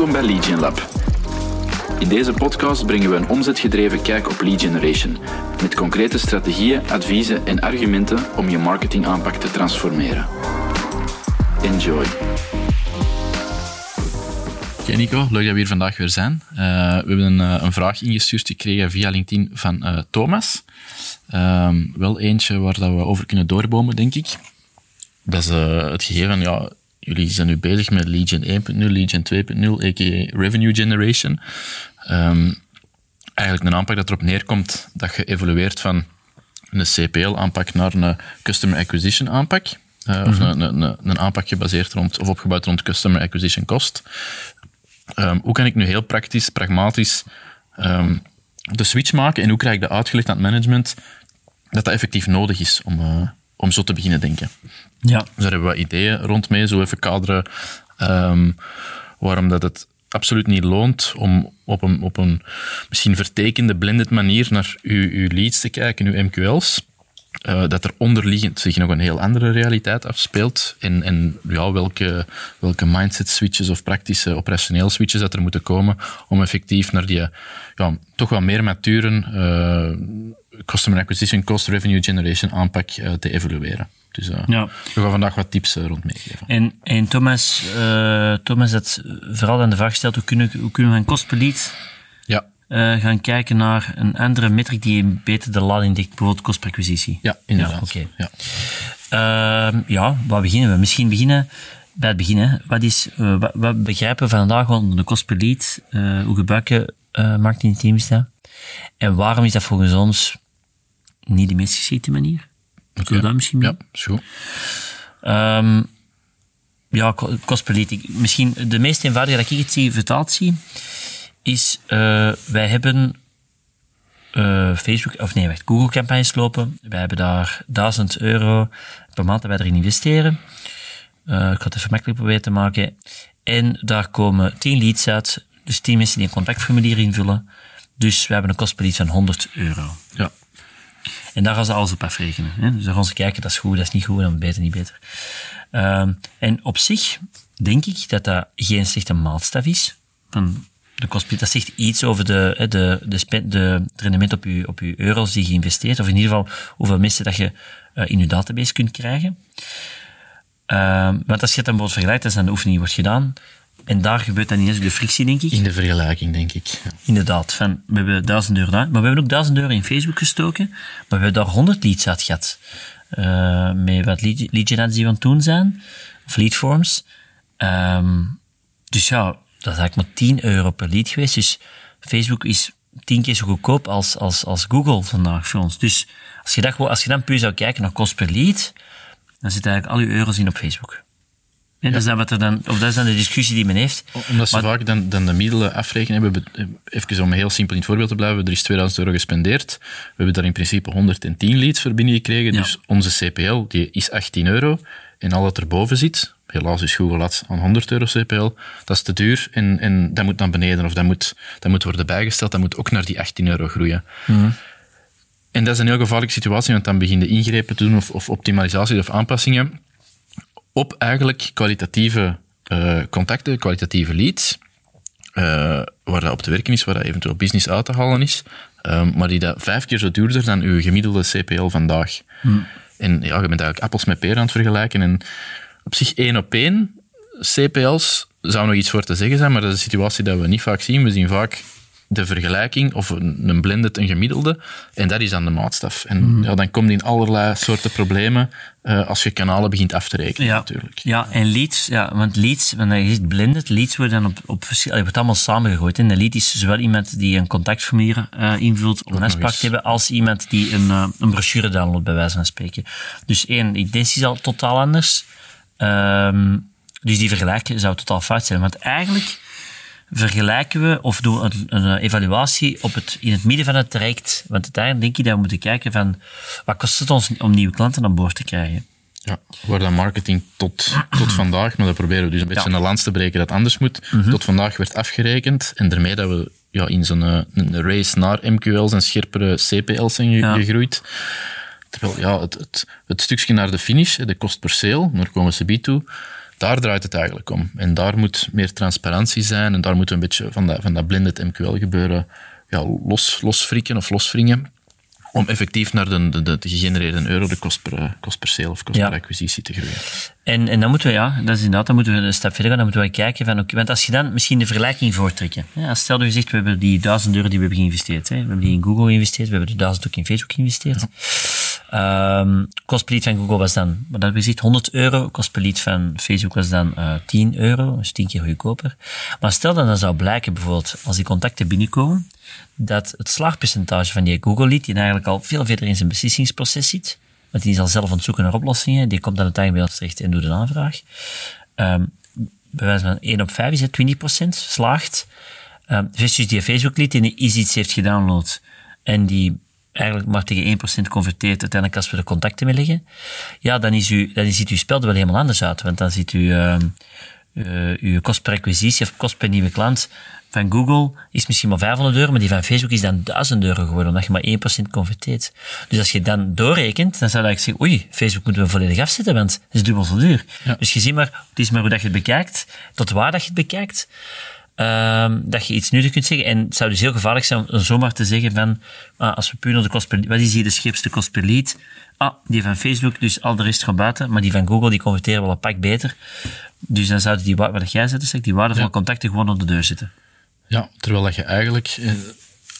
Welkom bij Lead Lab. In deze podcast brengen we een omzetgedreven kijk op lead generation, met concrete strategieën, adviezen en argumenten om je marketingaanpak te transformeren. Enjoy. Oké Nico, leuk dat we hier vandaag weer zijn. Uh, we hebben een, uh, een, vraag ingestuurd gekregen via LinkedIn van uh, Thomas. Ehm, wel eentje waar dat we over kunnen doorbomen, denk ik. Dat is het gegeven, ja, jullie zijn nu bezig met Legion 1.0, Legion 2.0, a.k.a. Revenue Generation. Um, eigenlijk een aanpak dat erop neerkomt dat je evolueert van een CPL-aanpak naar een Customer Acquisition aanpak. Uh, mm -hmm. Of een, een, een, aanpak gebaseerd rond, of opgebouwd rond Customer Acquisition Cost. Um, hoe kan ik nu heel praktisch, pragmatisch um, de switch maken en hoe krijg ik dat uitgelegd aan het management dat dat effectief nodig is om, uh, om zo te beginnen denken? Ja. Dus daar hebben we wat ideeën rond mee, zo even kaderen um, waarom dat het absoluut niet loont om op een, op een misschien vertekende, blended manier naar uw, uw leads te kijken, uw MQL's. Uh, dat er onderliggend zich nog een heel andere realiteit afspeelt. En, en ja, welke, welke mindset switches of praktische operationeel switches dat er moeten komen om effectief naar die ja, toch wel meer mature uh, customer acquisition cost revenue generation aanpak uh, te evalueren. Dus ja. we gaan vandaag wat tips rond meegeven. En, en Thomas, Thomas had vooral aan de vraag gesteld, hoe kunnen, hoe kunnen we een kost per lead ja. Uh, gaan kijken naar een andere metric die beter de lading dekt, bijvoorbeeld kost per acquisitie. Ja, inderdaad. Ja, okay. ja. Uh, ja, waar beginnen we? Misschien beginnen bij het begin. Hè. Wat, is, uh, wat, wat, begrijpen we vandaag onder de kost per lead? hoe gebruiken marketingteams dat? En waarom is dat volgens ons niet de meest geschikte manier? Okay. We dat misschien Ja, zo. Um, ja, kost per. Misschien de meest eenvoudige dat ik het zie, vertaald zie, is, uh, wij hebben uh, Facebook, of nee, wacht, Google-campagnes lopen. Wij hebben daar 1000 euro per maand dat wij erin investeren. Uh, ik ga het even makkelijk proberen te maken. En daar komen 10 leads uit, dus 10 mensen die een contactformulier invullen. Dus we hebben een kost per lead van 100 euro. Ja. En daar gaan ze alles op afrekenen. Hè? Dus dan gaan ze kijken, dat is goed, dat is niet goed, dan beter, niet beter. Uh, en op zich denk ik dat dat geen slechte maatstaf is. Van de kost, dat zegt iets over de, de, de, de, het rendement op je, op je euro's die je investeert, of in ieder geval hoeveel mensen dat je uh, in je database kunt krijgen. Uh, want als je het dan bijvoorbeeld vergelijkt, als dan de oefening wordt gedaan, en daar gebeurt dan ineens de frictie, denk ik. In de vergelijking, denk ik. Ja. Inderdaad. Van, we hebben 1000 euro daar, maar we hebben ook 1000 euro in Facebook gestoken, maar we hebben daar 100 leads uit gehad. Uh, met wat lead, lead die het doen zijn, of leadforms. Um, dus ja, dat is eigenlijk maar 10 euro per lead geweest. Dus Facebook is tien keer zo goedkoop als, als, als Google vandaag voor ons. Dus als je, dat, als je dan puur zou kijken naar kost per lead, dan zit eigenlijk al je euro's in op Facebook. Ja. dat, is dan wat er dan, of dat is dan de discussie die men heeft. Omdat ze maar, vaak dan, dan de middelen afrekenen hebben. Even om heel simpel in het voorbeeld te blijven. Er is 2000 euro gespendeerd. We hebben daar in principe 110 leads voor binnengekregen. Ja. Dus onze CPL die is 18 euro. En al wat erboven zit, helaas is Google Ads aan 100 euro CPL, dat is te duur en, en dat moet naar beneden of dat moet, dat moet worden bijgesteld, dat moet ook naar die 18 euro groeien. Mm. En dat is een heel gevaarlijke situatie, want dan begin je ingrepen te doen of, of optimalisaties of aanpassingen op eigenlijk kwalitatieve uh, contacten, kwalitatieve leads, uh, waar dat op te werken is, waar dat eventueel business uit te halen is, um, maar die dat vijf keer zo duurder dan uw gemiddelde CPL vandaag. Mm. En ja, je bent eigenlijk appels met peren aan het vergelijken en op zich één op één CPL's zou nog iets voor te zeggen zijn, maar dat is een situatie dat we niet vaak zien. We zien vaak de vergelijking of een, een blended, een gemiddelde, en dat is dan de maatstaf. En mm. ja, dan kom je in allerlei soorten problemen uh, als je kanalen begint af te rekenen, ja. natuurlijk. Ja, en leads, ja, want leads, wanneer je ziet blended, leads worden dan op, op je wordt allemaal samengegooid. En de lead is zowel iemand die een contactformulier uh, invult om een afspraak te hebben, als iemand die een, uh, een brochure downloadt, bij wijze van spreken. Dus één, intentie is al totaal anders. Um, dus die vergelijken zou totaal fout zijn. Want eigenlijk vergelijken we of doen een, een evaluatie op het, in het midden van het traject. Want uiteindelijk denk ik dat we moeten kijken van wat kost het ons om nieuwe klanten aan boord te krijgen. Ja, waar dat marketing tot, tot vandaag, maar dat proberen we dus een beetje ja. een lans te breken dat anders moet, mm -hmm. tot vandaag werd afgerekend. En daarmee dat we ja, in zo'n een race naar MQL's en scherpere CPL's zijn Ja. gegroeid. Terwijl ja, het, het, het stukje naar de finish, de kost per sale, daar komen ze bij toe, Daar draait het eigenlijk om. En daar moet meer transparantie zijn en daar moet een beetje van dat, van dat blended MQL gebeuren ja, los, losfrikken of losvringen om effectief naar de, de, de gegenereerde euro, de kost per, eh, kost per sale of kost per acquisitie te groeien. En, en dan moeten we, ja, dat is inderdaad, dan moeten we een stap verder gaan, dan moeten we kijken van, oké, want als je dan misschien de vergelijking voortrekken, als stel dat je zegt, we hebben die duizend euro die we hebben geïnvesteerd, hè, we hebben die in Google geïnvesteerd, we hebben de duizend ook in Facebook geïnvesteerd. Ja. Um, kost per van Google was dan, dat hebben we gezegd, 100 euro, kost per lead van Facebook was dan uh, eh, 10 euro, dus 10 keer goedkoper. Maar stel dat dan zou blijken, bijvoorbeeld, als die contacten binnenkomen, dat het slagpercentage van die Google Lead, die eigenlijk al veel verder in zijn beslissingsproces zit, want die is al zelf aan het zoeken naar oplossingen, die komt dan uiteindelijk bij ons terecht en doet een aanvraag. Um, bij wijze van 1 op 5 is het 20% slaagt. Um, versus die Facebook Lead die iets, iets heeft gedownload en die eigenlijk maar tegen 1% converteert uiteindelijk als we de contacten mee leggen, ja, dan, is u, dan ziet uw spel er wel helemaal anders uit. Want dan ziet u uh, uh, uw kost per acquisitie of kost per nieuwe klant van Google is misschien maar 500 euro, maar die van Facebook is dan 1000 euro geworden, omdat je maar 1% converteert. Dus als je dan doorrekent, dan zou je eigenlijk zeggen, oei, Facebook moeten we volledig afzetten, want het is dubbel zo duur. Dus je ziet maar, het is maar hoe dat je het bekijkt, tot waar dat je het bekijkt, um, dat je iets nuttig kunt zeggen. En het zou dus heel gevaarlijk zijn om zomaar te zeggen van, ah, als we puur naar de kost per wat is hier de scheepste kost per lead? Ah, die van Facebook, dus al de rest gaat buiten, maar die van Google, die converteren wel een pak beter. Dus dan zouden die, wat jij zegt, die waardevolle ja. contacten gewoon op de deur zitten. Ja, terwijl dat je eigenlijk, eh,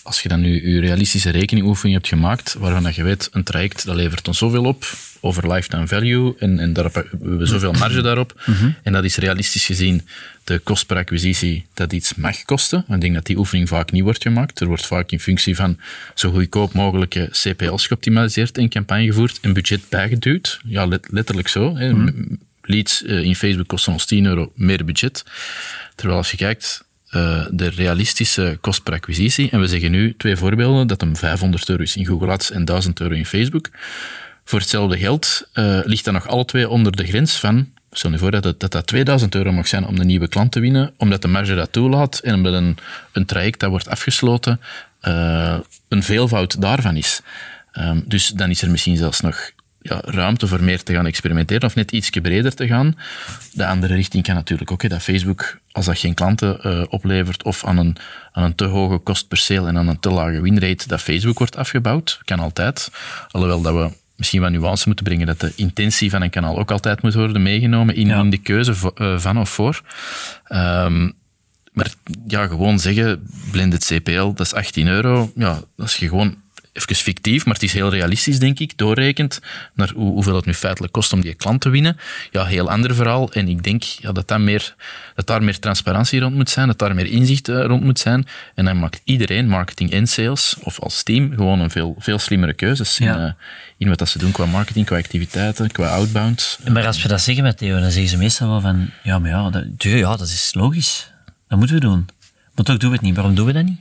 als je dan je, je realistische rekeningoefening hebt gemaakt, waarvan dat je weet, een traject dat levert ons zoveel op, over lifetime value, en, en daar hebben we zoveel marge daarop. Mhm. En dat is realistisch gezien de kost per acquisitie dat iets mag kosten. Ik denk dat die oefening vaak niet wordt gemaakt. Er wordt vaak in functie van zo goedkoop mogelijke CPL's geoptimaliseerd en campagne gevoerd en budget bijgeduwd. Ja, letterlijk zo. Hè. Mhm. Leads eh, in Facebook kosten ons 10 euro meer budget. Terwijl als je kijkt, uh, de realistische kost per acquisitie. En we zeggen nu twee voorbeelden, dat hem 500 euro is in Google Ads en 1000 euro in Facebook. Voor hetzelfde geld uh, ligt dan nog alle twee onder de grens van, stel je voor dat, dat dat 2000 euro mag zijn om de nieuwe klant te winnen, omdat de marge dat toelaat en omdat een, een traject dat wordt afgesloten uh, een veelvoud daarvan is. Um, dus dan is er misschien zelfs nog ja, ruimte voor meer te gaan experimenteren of net iets breder te gaan. De andere richting kan natuurlijk ook, hè, dat Facebook, als dat geen klanten uh, oplevert of aan een, aan een te hoge kost per sale en aan een te lage winrate, dat Facebook wordt afgebouwd. Kan altijd. Alhoewel dat we misschien wat nuance moeten brengen, dat de intentie van een kanaal ook altijd moet worden meegenomen in, in de keuze uh, van of voor. Um, maar ja, gewoon zeggen, blended CPL, dat is 18 euro. Ja, als je gewoon even fictief, maar het is heel realistisch, denk ik, doorrekend naar hoe, hoeveel het nu feitelijk kost om die klant te winnen. Ja, heel ander verhaal. En ik denk ja, dat, dat, meer, dat daar meer transparantie rond moet zijn, dat daar meer inzicht uh, rond moet zijn. En dan maakt iedereen, marketing en sales, of als team, gewoon een veel, veel slimmere keuzes ja. in, uh, in wat dat ze doen qua marketing, qua activiteiten, qua outbound. Maar als we dat zeggen met Theo, dan zeggen ze meestal wel van, ja, maar ja, dat, ja, dat is logisch. Dat moeten we doen. Maar toch doen we het niet. Waarom doen we dat niet?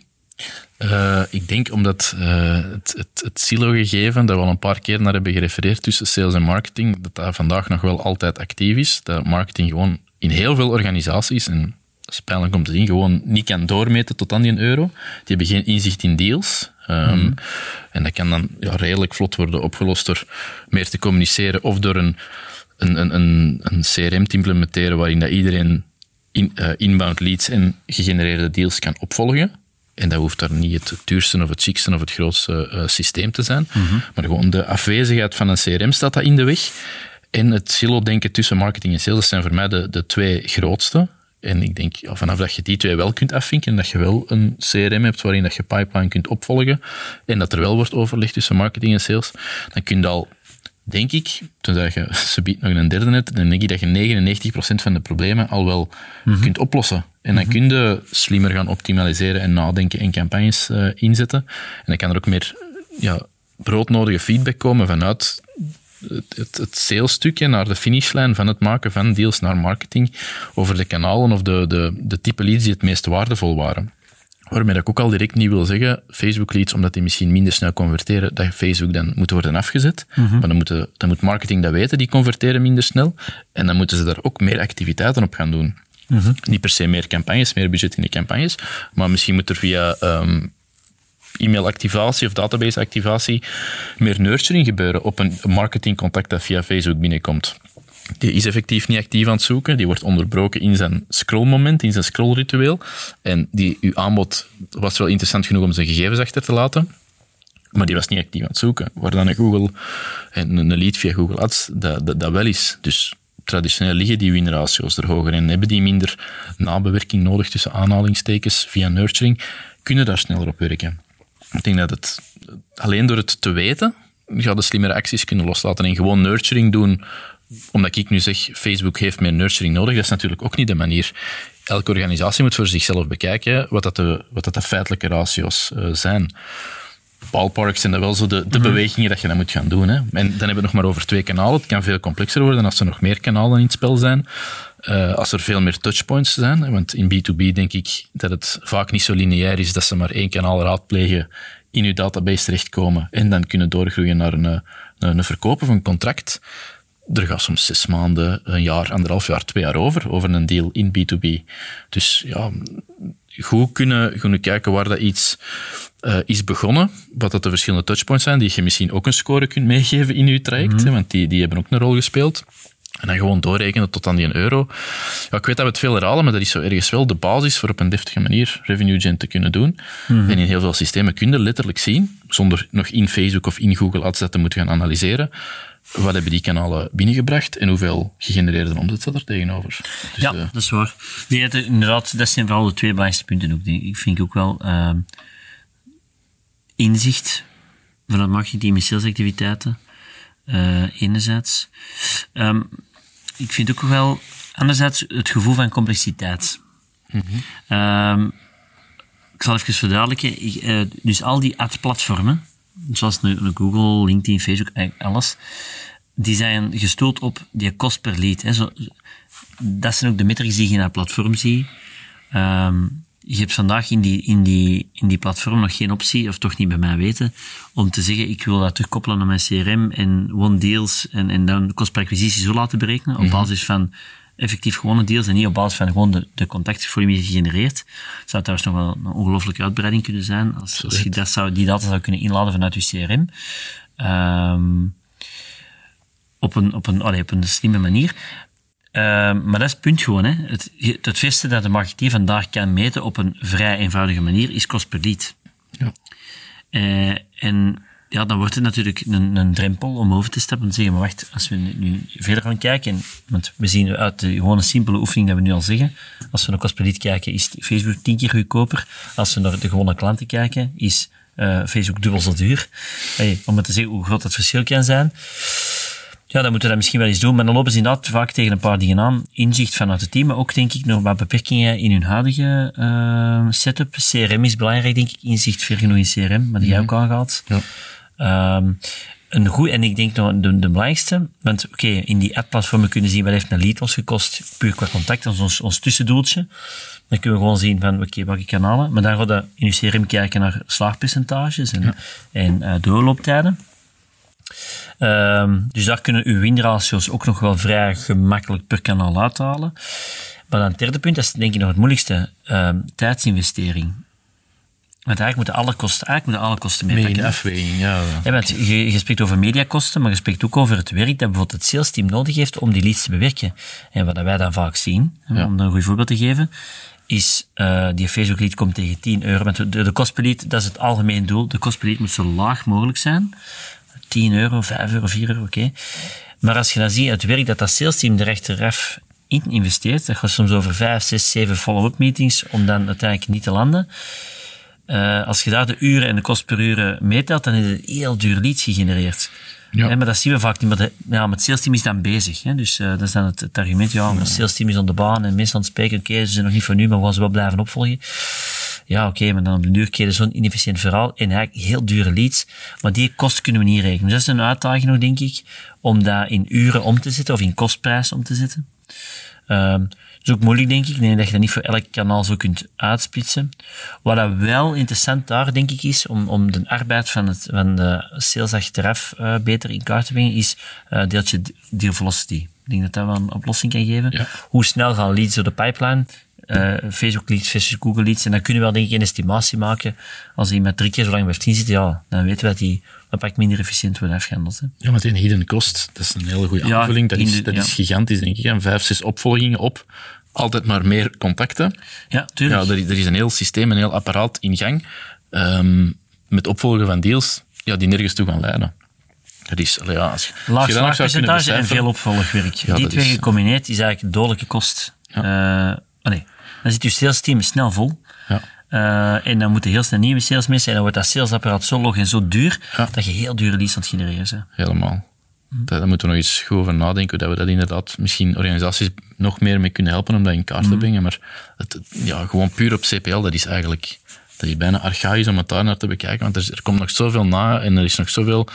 Uh, ik denk omdat uh, het, het, het silo-gegeven, dat we al een paar keer naar hebben gerefereerd tussen sales en marketing, dat dat vandaag nog wel altijd actief is. Dat marketing gewoon in heel veel organisaties, en dat is pijnlijk om te zien, gewoon niet kan doormeten tot aan die euro. Die hebben geen inzicht in deals. Um, mm. En dat kan dan ja, redelijk vlot worden opgelost door meer te communiceren of door een, een, een, een CRM te implementeren waarin dat iedereen in, uh, inbound leads en gegenereerde deals kan opvolgen. En dat hoeft daar niet het duurste of het chicste of het grootste uh, systeem te zijn. Mm -hmm. Maar gewoon de afwezigheid van een CRM staat dat in de weg. En het silo-denken tussen marketing en sales zijn voor mij de, de twee grootste. En ik denk, ja, vanaf dat je die twee wel kunt afvinken, dat je wel een CRM hebt waarin dat je pipeline kunt opvolgen, en dat er wel wordt overlegd tussen marketing en sales, dan kun je al denk ik, tenzij je ze biedt nog een derde net, dan denk ik dat je 99% van de problemen al wel mm -hmm. kunt oplossen. En dan kun je slimmer gaan optimaliseren en nadenken en campagnes uh, inzetten. En dan kan er ook meer ja, broodnodige feedback komen vanuit het, het, het salesstukje naar de finishlijn van het maken van deals naar marketing over de kanalen of de, de, de type leads die het meest waardevol waren. Waarmee ik ook al direct niet wil zeggen, Facebook leads, omdat die misschien minder snel converteren, dat Facebook dan moet worden afgezet. Mhm. Mm -hmm. Maar dan, moet, dan moet marketing dat weten, die converteren minder snel. En dan moeten ze daar ook meer activiteiten op gaan doen. -hmm. Niet per se meer campagnes, meer budget in de campagnes, maar misschien moet er via um, e-mailactivatie of databaseactivatie meer nurturing gebeuren op een marketingcontact dat via Facebook binnenkomt. die is effectief niet actief aan het zoeken. Die wordt onderbroken in zijn scrollmoment, in zijn scrollritueel. En die, uw aanbod was wel interessant genoeg om zijn gegevens achter te laten. Maar die was niet actief aan het zoeken. Waar dan een Google, en een lead via Google Ads, dat, dat, dat wel is. Dus traditioneel liggen die winratio's er hoger en hebben die minder nabewerking nodig tussen aanhalingstekens via nurturing, kunnen daar sneller op werken. Ik denk dat het alleen door het te weten, ga de slimmere acties kunnen loslaten en gewoon nurturing doen omdat ik nu zeg, Facebook heeft meer nurturing nodig, dat is natuurlijk ook niet de manier. Elke organisatie moet voor zichzelf bekijken wat dat de, wat dat de feitelijke ratio's uh, zijn. Ballpark zijn dat wel zo de, de mhm. bewegingen dat je dan moet gaan doen. Hè. En dan hebben we nog maar over twee kanalen. Het kan veel complexer worden als er nog meer kanalen in het spel zijn. Uh, als er veel meer touchpoints zijn. Want in B2B denk ik dat het vaak niet zo lineair is dat ze maar één kanaal raadplegen, in uw database terechtkomen en dan kunnen doorgroeien naar een, een, een verkopen van een contract er gaat soms zes maanden, een jaar, anderhalf jaar, twee jaar over, over een deal in B2B. Dus ja, goed kunnen, kunnen kijken waar dat iets uh, is begonnen, wat dat de verschillende touchpoints zijn, die je misschien ook een score kunt meegeven in je traject, mm want die, die hebben ook een rol gespeeld. En dan gewoon doorrekenen tot aan die een euro. Ja, ik weet dat we het veel herhalen, maar dat is zo ergens wel de basis voor op een deftige manier revenue gen te kunnen doen. Mhm. En in heel veel systemen kun je letterlijk zien, zonder nog in Facebook of in Google Ads dat te moeten gaan analyseren, wat hebben die kanalen binnengebracht en hoeveel gegenereerde omzet zat er tegenover? Dus, ja, uh, dat is waar. Nee, inderdaad, dat zijn vooral de twee belangrijkste punten ook. Ik vind ook wel uh, inzicht van het marketing salesactiviteiten, uh, enerzijds. Um, ik vind ook wel, anderzijds, het gevoel van complexiteit. Mm -hmm. ik zal even verduidelijken. Ik, uh, dus al die ad-platformen, zoals een, Google, LinkedIn, Facebook, alles, die zijn gestoeld op die kost per lead. Hè. Zo, dat zijn ook de metrics die je in dat platform ziet. Um, je hebt vandaag in die, in, die, in die platform nog geen optie, of toch niet bij mij weten, om te zeggen, ik wil dat terugkoppelen naar mijn CRM en one deals en, en dan kost per acquisitie zo laten berekenen, op mhm. basis van effectief gewone deals en niet op basis van gewoon de, de contactformulier gegenereerd. Zou trouwens nog wel een ongelooflijke uitbreiding kunnen zijn als, als je dat zou, die data zou kunnen inladen vanuit je CRM. Um, ehm, op een, op een, allee, op een slimme manier. Ehm, maar dat is het punt gewoon. Hè. Het, het beste dat de marketeer vandaag kan meten op een vrij eenvoudige manier is kost per lead. Ja. Uh, en ja, dan wordt het natuurlijk een, een drempel om over te stappen en te zeggen, maar wacht, als we nu verder gaan kijken, want we zien uit de gewone simpele oefening dat we nu al zeggen, als we naar kost kijken, is Facebook tien keer goedkoper. Als we naar de gewone klanten kijken, is uh, Facebook dubbel zo duur. Hey, om te zeggen hoe groot het verschil kan zijn. Ja, dan moeten we dat misschien wel eens doen, maar dan lopen ze inderdaad vaak tegen een paar dingen aan. Inzicht vanuit het team, maar ook denk ik nog wat beperkingen in hun huidige uh, setup. CRM is belangrijk, denk ik. Inzicht ver genoeg in CRM, maar die jij mhm. ook aangehaald. Ja. Um, een goed, en ik denk nog de, de belangrijkste, want oké, okay, in die app-platformen kunnen zien wat heeft een lead ons gekost, puur qua contact, dat is ons, ons tussendoeltje. Dan kunnen we gewoon zien van, oké, okay, welke kanalen. Maar dan gaan we in je CRM kijken naar slaagpercentages en, ja. en uh, doorlooptijden. Um, dus daar kunnen uw winratio's ook nog wel vrij gemakkelijk per kanaal uithalen. Maar dan het derde punt, dat is denk ik nog het moeilijkste, um, tijdsinvestering. Want eigenlijk moeten alle kosten, eigenlijk moeten alle kosten meepakken. afweging, ja. ja want je, je, spreekt over mediakosten, maar je spreekt ook over het werk dat bijvoorbeeld het sales team nodig heeft om die leads te bewerken. En wat wij dan vaak zien, om een goed voorbeeld te geven, is uh, die Facebook lead komt tegen 10 euro. Want de, de kost per lead, dat is het algemeen doel. De kost per lead moet zo laag mogelijk zijn. 10 euro, 5 euro, 4 euro, oké. Okay. Maar als je dan ziet het werk dat dat sales team er achteraf in investeert, dat gaat soms over 5, 6, 7 follow-up meetings om dan uiteindelijk niet te landen uh, als je daar de uren en de kost per uur meetelt, dan is het een heel duur lead gegenereerd. Ja. maar dat zien we vaak niet. Maar de, ja, met het sales team is dan bezig. Hè? Dus uh, dat is dan het, het argument. Ja, het sales team is aan de baan en mensen aan het spreken. Oké, ze zijn nog niet voor nu, maar we gaan ze wel blijven opvolgen. Ja, oké, maar dan op de duur je zo'n inefficiënt verhaal en eigenlijk heel dure leads. Maar die kosten kunnen we niet rekenen. Dus dat is een uitdaging nog, denk ik, om dat in uren om te zetten of in kostprijs om te zetten. Um, is ook moeilijk, denk ik. Nee, dat je dat niet voor elk kanaal zo kunt uitsplitsen. Wat dat wel interessant daar, denk ik, is, om, om de arbeid van, het, van de sales achteraf uh, beter in kaart te brengen, is uh, deeltje deal velocity. Ik denk dat dat wel een oplossing kan geven. Hoe snel gaan leads door de pipeline? uh, Facebook leads versus Google leads. En dan kunnen we wel denk ik een estimatie maken. Als hij met drie keer zo lang blijft inzitten, ja, dan weten we dat hij een pak minder efficiënt wordt afgehandeld. Hè. Ja, maar die hidden cost, dat is een hele goede Ja, aanvulling. Dat, is, de- dat ja. is gigantisch, denk ik. En vijf, zes opvolgingen op, altijd maar meer contacten. Ja, tuurlijk. Ja, er, is- er is een heel systeem, een heel apparaat in gang. ehm, met opvolgen van deals, ja, die nergens toe gaan leiden. Dat is, ja, als, je- als Laag je zou kunnen slaagpercentage en veel opvolgwerk. Ja, Die twee is- gecombineerd is eigenlijk dodelijke kost. Eh, oh nee. Dan zit je sales team snel vol. Ja. Eh, en dan moeten heel snel nieuwe salesmensen. En dan wordt dat salesapparaat zo log en zo duur, Ja. dat je heel dure leads aan het genereren bent. Helemaal. Daar, daar moeten we nog eens goed over nadenken, dat we dat inderdaad misschien organisaties nog meer mee kunnen helpen om dat in kaart te brengen. Maar het, ja, gewoon puur op CPL, dat is eigenlijk dat is bijna archaïs om het daar naar te bekijken. Want er, er komt nog zoveel na en er is nog zoveel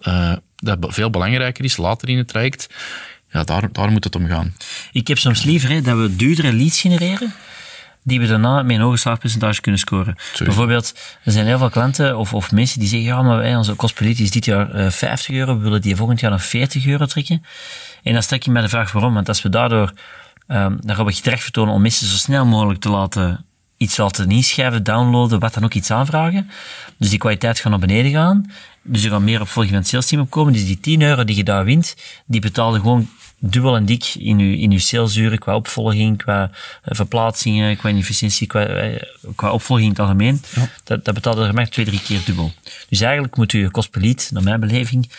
eh, dat veel belangrijker is later in het traject. Ja, daar, daar moet het om gaan. Ik heb soms liever hè, dat we duurdere leads genereren, die we daarna met een hoger slaagpercentage kunnen scoren. Bijvoorbeeld, er zijn heel veel klanten of, of mensen die zeggen, ja, maar wij, onze kost per lead is dit jaar eh, 50 euro, we willen die volgend jaar naar 40 euro trekken. En dan stel ik je mij de vraag waarom, want als we daardoor um, daarop gedrag vertonen om mensen zo snel mogelijk te laten iets laten inschrijven, downloaden, wat dan ook iets aanvragen. Dus die kwaliteit gaat naar beneden gaan. Dus er gaat meer opvolging van het salesteam opkomen. Dus die 10 euro die je daar wint, die betaalde gewoon dubbel en dik in je, in uw salesuren, qua opvolging, qua uh, verplaatsingen, qua efficiëntie, qua, uh, qua opvolging in het algemeen. Ja. Dat, dat betaalde er maar twee, drie keer dubbel. Dus eigenlijk moet u je kost per lead, naar mijn beleving,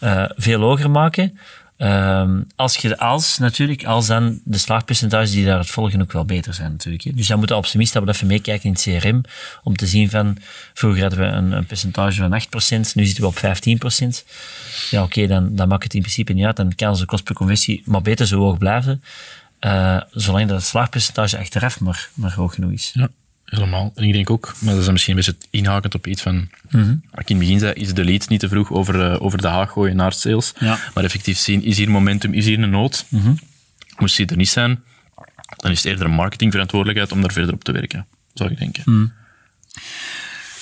uh, veel hoger maken. Um, als je als natuurlijk, als dan de slaagpercentages die daar het volgen ook wel beter zijn natuurlijk. Hè. Dus dan moet de optimist dat we even meekijken in het CRM om te zien van, vroeger hadden we een, een percentage van 8%, nu zitten we op 15%. Ja, oké, dan, dan maakt het in principe niet uit. Dan kan onze kost per conversie maar beter zo hoog blijven, uh, zolang dat het slaagpercentage achteraf maar, maar hoog genoeg is. Ja. Helemaal. En ik denk ook, maar dat is misschien best het inhakend op iets van, mm -hmm. wat ik in het begin zei, is de lead niet te vroeg over, uh, over de haag gooien naar sales. Ja. Maar effectief zien, is hier momentum, is hier een nood? Mhm. Mm -hmm. Moest die er niet zijn, dan is het eerder een marketingverantwoordelijkheid om daar verder op te werken, zou ik denken. Mm.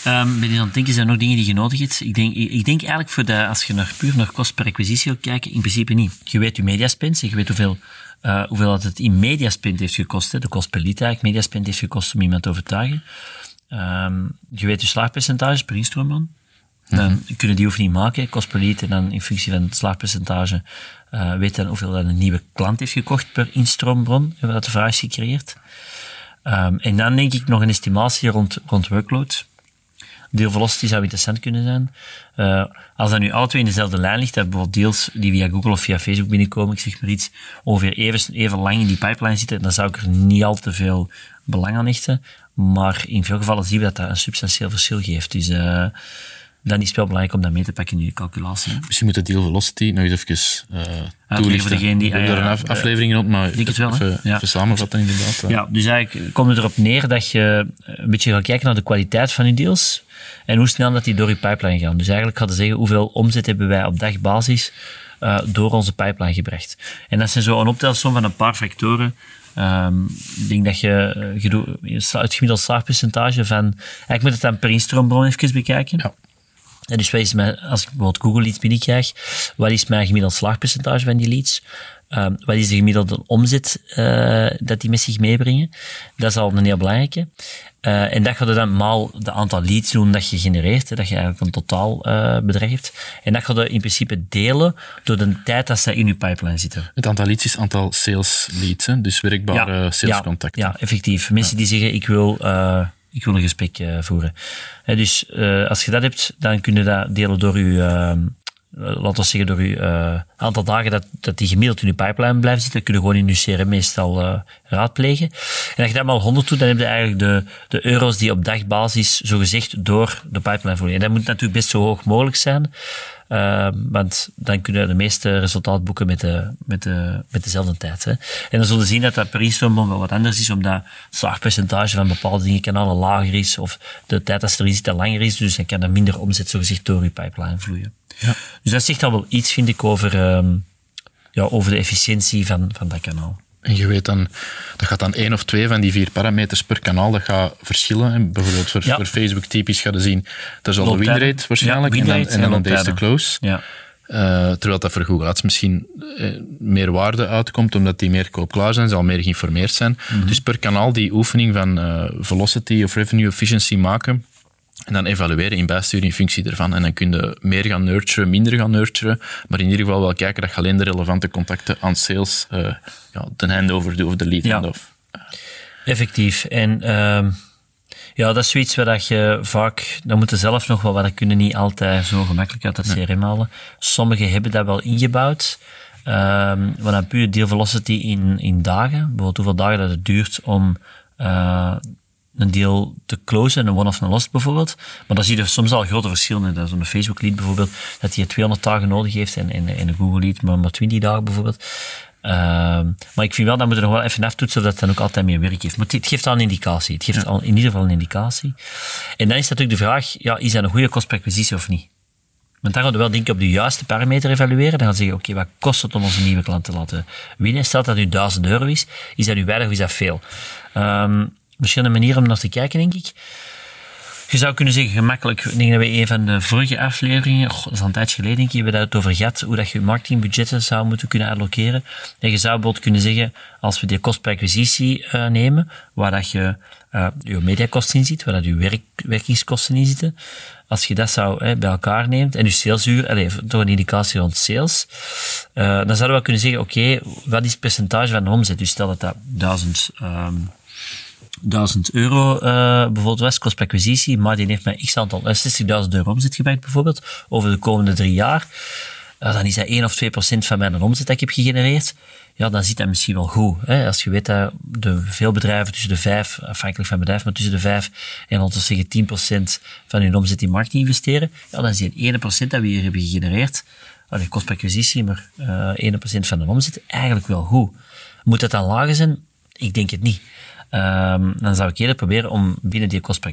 Um, ben je aan het denken, zijn er nog dingen die je nodig hebt? Ik denk, ik, denk eigenlijk, voor de, als je naar puur naar kost per acquisitie wil kijken, in principe niet. Je weet je mediaspend en je weet hoeveel, uh, hoeveel dat het in mediaspend heeft gekost. Hè. De kost per lead eigenlijk, mediaspend heeft gekost om iemand te overtuigen. Um, je weet je slaagpercentage per instroombron. Dan mm -hmm. kunnen die oefening maken, kost per lead, en dan in functie van het slaagpercentage uh, weet dan hoeveel dat een nieuwe klant heeft gekocht per instroombron, en wat de vraag is gecreëerd. Um, en dan denk ik nog een estimatie rond, rond workload. Deal velocity zou interessant kunnen zijn. Uh, als dat nu alle twee in dezelfde lijn ligt, dat bijvoorbeeld deals die via Google of via Facebook binnenkomen, ik zeg maar iets, ongeveer even, even lang in die pipeline zitten, dan zou ik er niet al te veel belang aan hechten. Maar in veel gevallen zien we dat dat een substantieel verschil geeft. Dus uh, dan is het wel belangrijk om dat mee te pakken in je calculatie. Misschien moet de deal velocity nog eens even uh, toelichten. Voor degene die, er een af, aflevering rond, maar denk het wel, even, ja. even samenvatten inderdaad. Ja, dus eigenlijk komt het erop neer dat je een beetje gaat kijken naar de kwaliteit van je deals en hoe snel dat die door je pipeline gaan. Dus eigenlijk gaat je zeggen hoeveel omzet hebben wij op dagbasis uh, door onze pipeline gebracht. En dat zijn zo een optelsom van een paar factoren. Um, ik denk dat je, uh, je het gemiddeld slaagpercentage van... Eigenlijk moet het dan per instroombron even bekijken. Ja. En dus wat is mijn, als ik bijvoorbeeld Google Leads binnenkrijg, wat is mijn gemiddeld slaagpercentage van die leads? Um, wat is de gemiddelde omzet uh, dat die met zich meebrengen? Dat is al een heel belangrijke. Uh, en dat gaat er dan maal de aantal leads doen dat je genereert, hè, dat je eigenlijk een totaal uh, bedrag hebt. En dat gaat er in principe delen door de tijd dat ze in je pipeline zitten. Het aantal leads is het aantal sales leads, hè? dus werkbare ja, salescontacten. Ja, ja, effectief. Mensen ja. die zeggen, ik wil ik wil een gesprek uh, voeren. He, dus uh, als je dat hebt, dan kun je dat delen door je, laten we zeggen, door je aantal dagen dat, dat die gemiddeld in je pipeline blijven zitten. Dat kun je gewoon in je CRM meestal raadplegen. En als je dat maar 100 doet, dan heb je eigenlijk de, de euro's die op dagbasis zogezegd door de pipeline vloeien. En dat moet natuurlijk best zo hoog mogelijk zijn. Uh, want dan kunnen de meeste resultaat boeken met, de, met, de, met dezelfde tijd. Hè. En dan zullen we zien dat dat per instroombron wel wat anders is, omdat het slaagpercentage van bepaalde dingen kanalen lager is, of de tijd dat ze erin zitten langer is, dus dan kan er minder omzet zogezegd door je pipeline vloeien. Ja. Dus dat zegt al wel iets, vind ik, over, um, ja, over de efficiëntie van, van dat kanaal. En je weet dan, dat gaat dan één of twee van die vier parameters per kanaal, dat gaat verschillen. En bijvoorbeeld voor, ja. voor Facebook typisch ga je zien, dat is al de winrate waarschijnlijk, ja, en dan, en dan to close. Ja. Uh, terwijl dat voor Google Ads misschien uh, meer waarde uitkomt, omdat die meer koopklaar zijn, zal meer geïnformeerd zijn. Mhm. Dus per kanaal die oefening van uh, velocity of revenue efficiency maken, en dan evalueren in bijsturing in functie ervan. En dan kun je meer gaan nurturen, minder gaan nurturen. Maar in ieder geval wel kijken dat je alleen de relevante contacten aan sales uh, ja, de handover doet of de lead ja. handoff. Effectief. En uh, ja, dat is zoiets waar je vaak, dan moeten zelf nog wel, wat dat kunnen niet altijd zo gemakkelijk uit dat CRM halen. Sommigen hebben dat wel ingebouwd. Um, maar dan puur deal velocity in, in dagen. Bijvoorbeeld hoeveel dagen dat het duurt om uh, een deal te closen, een one-off een lost bijvoorbeeld. Maar dan zie je soms al grote verschillen. Zo'n Facebook lead bijvoorbeeld, dat hij 200 dagen nodig heeft en, en, en een Google lead maar maar 20 dagen bijvoorbeeld. Ehm, maar ik vind wel, dat moet er nog wel even aftoetsen, zodat het dan ook altijd meer werk heeft. Maar het, geeft al een indicatie. Het geeft al in ieder geval een indicatie. En dan is natuurlijk de vraag, ja, is dat een goede kost per acquisitie of niet? Want dan gaan we wel denk ik op de juiste parameter evalueren. Dan gaan we zeggen, oké, wat kost het om onze nieuwe klant te laten winnen? Stel dat nu 1000 euro is, is dat nu weinig of is dat veel? Um, verschillende manieren om naar te kijken, denk ik. Je zou kunnen zeggen, gemakkelijk, ik denk dat we een van de vorige afleveringen, dat is al een tijdje geleden, denk ik, hebben we het over gehad, hoe dat je marketingbudgetten zou moeten kunnen allokeren. En je zou bijvoorbeeld kunnen zeggen, als we die kost per acquisitie uh, nemen, waar dat je uh, je mediakosten in zit, waar dat je werk, werkingskosten in zitten, als je dat zou hè, bij elkaar neemt en je salesuur, allez, toch een indicatie rond sales, dan zouden we kunnen zeggen, oké, wat is het percentage van de omzet? Dus stel dat dat 1000 um, 1000 euro uh, bijvoorbeeld was, kost per acquisitie, maar die heeft mij x aantal, uh, eh, 60.000 euro omzet gemaakt bijvoorbeeld, over de komende drie jaar. Dan is dat 1 of 2 procent van mijn omzet dat ik heb gegenereerd. Ja, dan zit dat misschien wel goed. Hè? Als je weet dat de, veel bedrijven tussen de 5, afhankelijk van bedrijf, maar tussen de 5 en laten we zeggen 10 procent van hun omzet in marketing investeren, ja, dan is die 1 procent dat we hier hebben gegenereerd, allee, kost per acquisitie, maar uh, 1 procent van de omzet, eigenlijk wel goed. Moet dat dan lager zijn? Ik denk het niet. Um, dan zou ik eerder proberen om binnen die kost per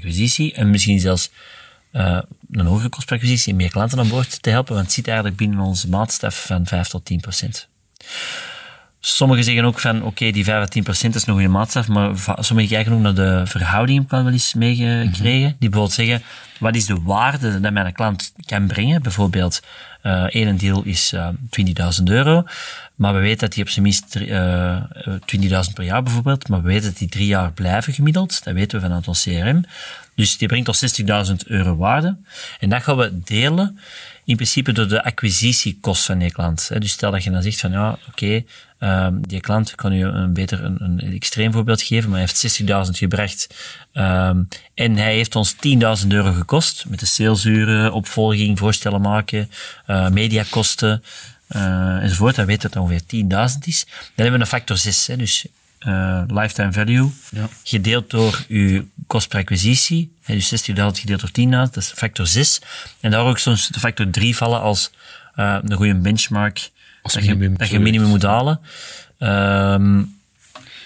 en misschien zelfs uh, een hogere kost per meer klanten aan boord te helpen, want het zit eigenlijk binnen onze maatstaf van 5 tot 10 procent. Sommigen zeggen ook van, oké, okay, die 5 tot 10 procent is nog een maatstaf, maar sommigen kijken ook naar de verhouding, heb ik wel eens meegekregen. Mm -hmm. Die bijvoorbeeld zeggen, wat is de waarde dat mijn klant kan brengen? Bijvoorbeeld, uh, één deal is uh, 20.000 euro. Maar we weten dat die op zijn minst uh, eh, 20.000 per jaar bijvoorbeeld, maar we weten dat die drie jaar blijven gemiddeld. Dat weten we vanuit ons CRM. Dus die brengt ons 60.000 euro waarde. En dat gaan we delen in principe door de acquisitiekost van die klant. Dus stel dat je dan zegt van ja, oké, okay, um, die klant, kan u een beter een, een extreem voorbeeld geven, maar hij heeft 60.000 gebracht um, en hij heeft ons 10.000 euro gekost met de salesuren, opvolging, voorstellen maken, uh, mediakosten, uh, enzovoort. Dan weet dat het ongeveer 10.000 is. Dan hebben we een factor 6, hè, dus uh, lifetime value, ja. gedeeld door uw kost per acquisitie. Hè, dus 60.000 gedeeld door 10.000, dat is factor 6. En daar ook soms de factor 3 vallen als een goede benchmark als dat, minimum, je, dat je minimum moet halen. Um,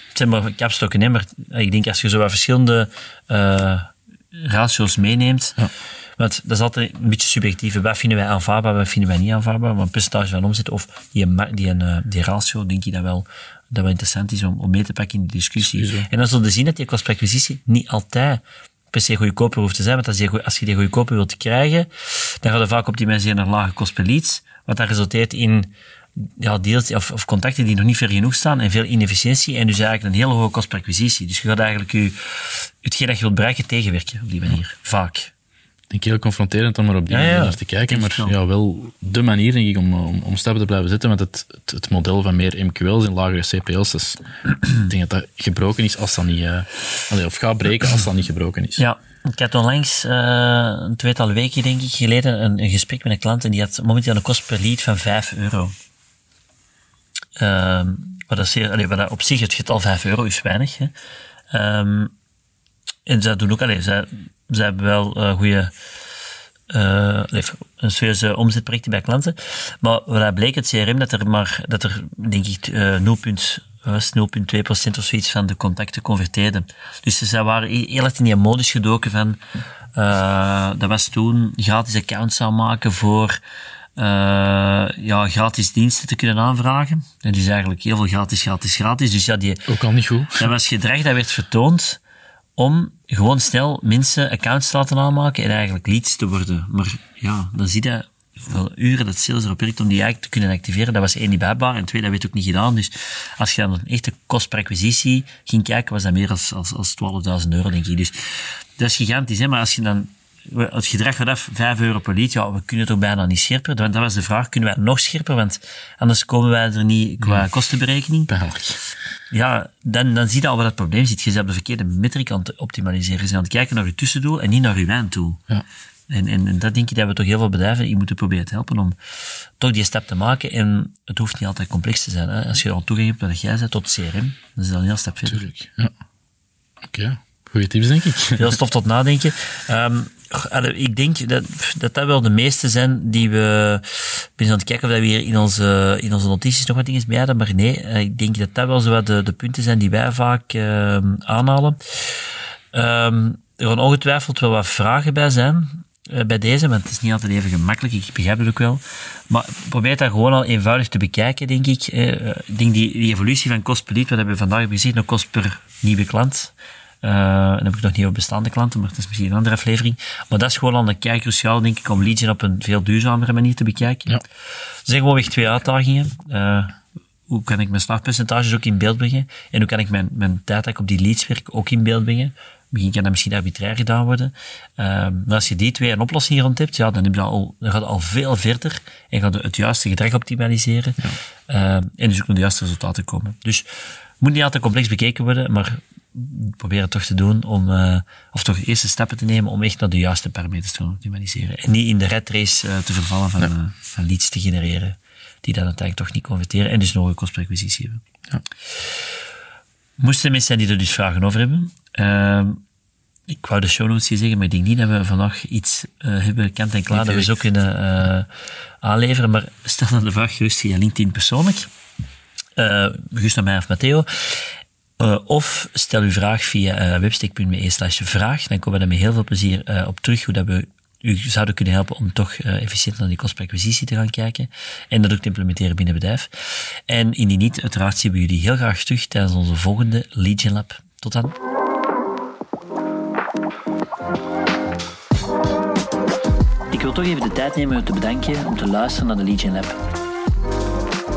het zijn maar kapstokken, hè, maar ik denk als je zo wat verschillende uh, ratio's meeneemt, ja want dat is altijd een beetje subjectief. Wat vinden wij aanvaardbaar, wat vinden wij niet aanvaardbaar? Maar een percentage van omzet of die, die, uh, die ratio, denk ik dat wel, dat wel interessant is om, om mee te pakken in de discussie. En dan zullen we zien dat die kost niet altijd per se goedkoper hoeft te zijn. Want als je, als je die goedkoper wilt krijgen, dan gaat je vaak op die mensen naar lage kost per leads. Wat dat resulteert in ja, deals of, of, contacten die nog niet ver genoeg staan en veel inefficiëntie en dus eigenlijk een hele hoge kost per acquisitie. Dus je gaat eigenlijk je, hetgeen dat je wilt bereiken tegenwerken op die manier. Vaak denk heel confronterend om er op die manier naar te kijken. Maar ja, wel de manier, denk ik, om, om, om stappen te blijven zetten. Want het, het, het model van meer MQL's en lagere CPL's, is, ik denk dat dat gebroken is als dat niet... Uh, of gaat breken als dat niet gebroken is. Ja, ik had onlangs, uh, een tweetal weken denk ik, geleden een, een, gesprek met een klant en die had momenteel een kost per lead van 5 euro. Wat, dat dat op zich, het getal 5 euro is weinig. Hè. Um, en zij doen ook, allee, hebben wel uh, goede, uh, een serieuze omzetprojecten bij klanten. Maar wat bleek het CRM dat er maar, dat er denk ik uh, 0,2% of zoiets van de contacten converteerden. Dus zij waren heel erg in die modus gedoken van, dat was toen gratis accounts aanmaken voor uh, ja, gratis diensten te kunnen aanvragen. En dus eigenlijk heel veel gratis, gratis, gratis. Dus ja, die, Ook al niet goed. Dat was gedrag dat werd vertoond om gewoon snel mensen accounts te laten aanmaken en eigenlijk leads te worden. Maar ja, dan zie je hoeveel uren dat sales erop werkt om die eigenlijk te kunnen activeren. Dat was één niet bijbaar en twee, dat werd ook niet gedaan. Dus als je dan een echte kost per acquisitie ging kijken, was dat meer als, als, als 12.000 euro, denk ik. Dus dat is gigantisch, hè? maar als je dan het gedrag gaat af, 5 euro per lied, ja, we kunnen toch bijna niet scherper. Want dat was de vraag, kunnen wij nog scherper? Want anders komen wij er niet qua kostenberekening. Ja, dan, dan zie je al wat het probleem zit. Je bent op de verkeerde metric aan het optimaliseren. Je bent aan het kijken naar je tussendoel en niet naar je einddoel. Ja. En, en, en, dat denk ik dat we toch heel veel bedrijven je moeten proberen te helpen om toch die stap te maken. En het hoeft niet altijd complex te zijn. Hè. Als je al toegang hebt wat jij zegt tot CRM, dan is dat een heel stap verder. Tuurlijk, ja. Oké. Goeie tips, denk ik. Veel stof tot nadenken. Um, ik denk dat, dat dat wel de meeste zijn die we... Ik ben aan het kijken of we hier in onze, in onze notities nog wat dingen bij hadden, maar nee, eh, ik denk dat dat wel zo wat de, de punten zijn die wij vaak uh, aanhalen. Um, er gaan ongetwijfeld wel wat vragen bij zijn uh, bij deze, want het is niet altijd even gemakkelijk, ik begrijp het ook wel. Maar probeer dat gewoon al eenvoudig te bekijken, denk ik. Ik denk die, die evolutie van kost per wat hebben we vandaag gezien, nog kost per nieuwe klant. Uh, dan heb ik nog niet over bestaande klanten, maar dat is misschien een andere aflevering. Maar dat is gewoon al een kei cruciaal, denk ik, om leads op een veel duurzamere manier te bekijken. Ja. Er zijn gewoon weer twee uitdagingen. Uh, hoe kan ik mijn slagpercentages ook in beeld brengen? En hoe kan ik mijn, mijn tijd dat ik op die leads werk ook in beeld brengen? Misschien kan dat misschien arbitrair gedaan worden. Uh, maar als je die twee een oplossing rond hebt, ja, dan, heb je al, dan gaat het al veel verder en gaat het juiste gedrag optimaliseren. Ja. en dus ook naar de juiste resultaten komen. Dus moet niet altijd complex bekeken worden, maar proberen toch te doen om, uh, of toch eerste stappen te nemen om echt naar de juiste parameters te optimaliseren. En niet in de red race uh, te vervallen van, uh, van leads te genereren, die dan uiteindelijk toch niet converteren en dus nog een kost per acquisitie hebben. Ja. Moesten mensen zijn die er dus vragen over hebben, ehm, ik wou de show notes hier zeggen, maar ik denk niet dat we vandaag iets hebben kant en klaar dat we zo kunnen aanleveren. Maar stel dan de vraag gerust via LinkedIn persoonlijk. Uh, naar mij of Matteo. Uh, of stel uw vraag via uh, webstick.be slash vraag. Dan komen we er met heel veel plezier uh, op terug hoe dat we u zouden kunnen helpen om toch efficiënt naar die kost per acquisitie te gaan kijken en dat ook te implementeren binnen het bedrijf. En indien niet, uiteraard zien we jullie heel graag terug tijdens onze volgende Legion Lab. Tot dan. Ik wil toch even de tijd nemen om te bedanken om te luisteren naar de Legion Lab.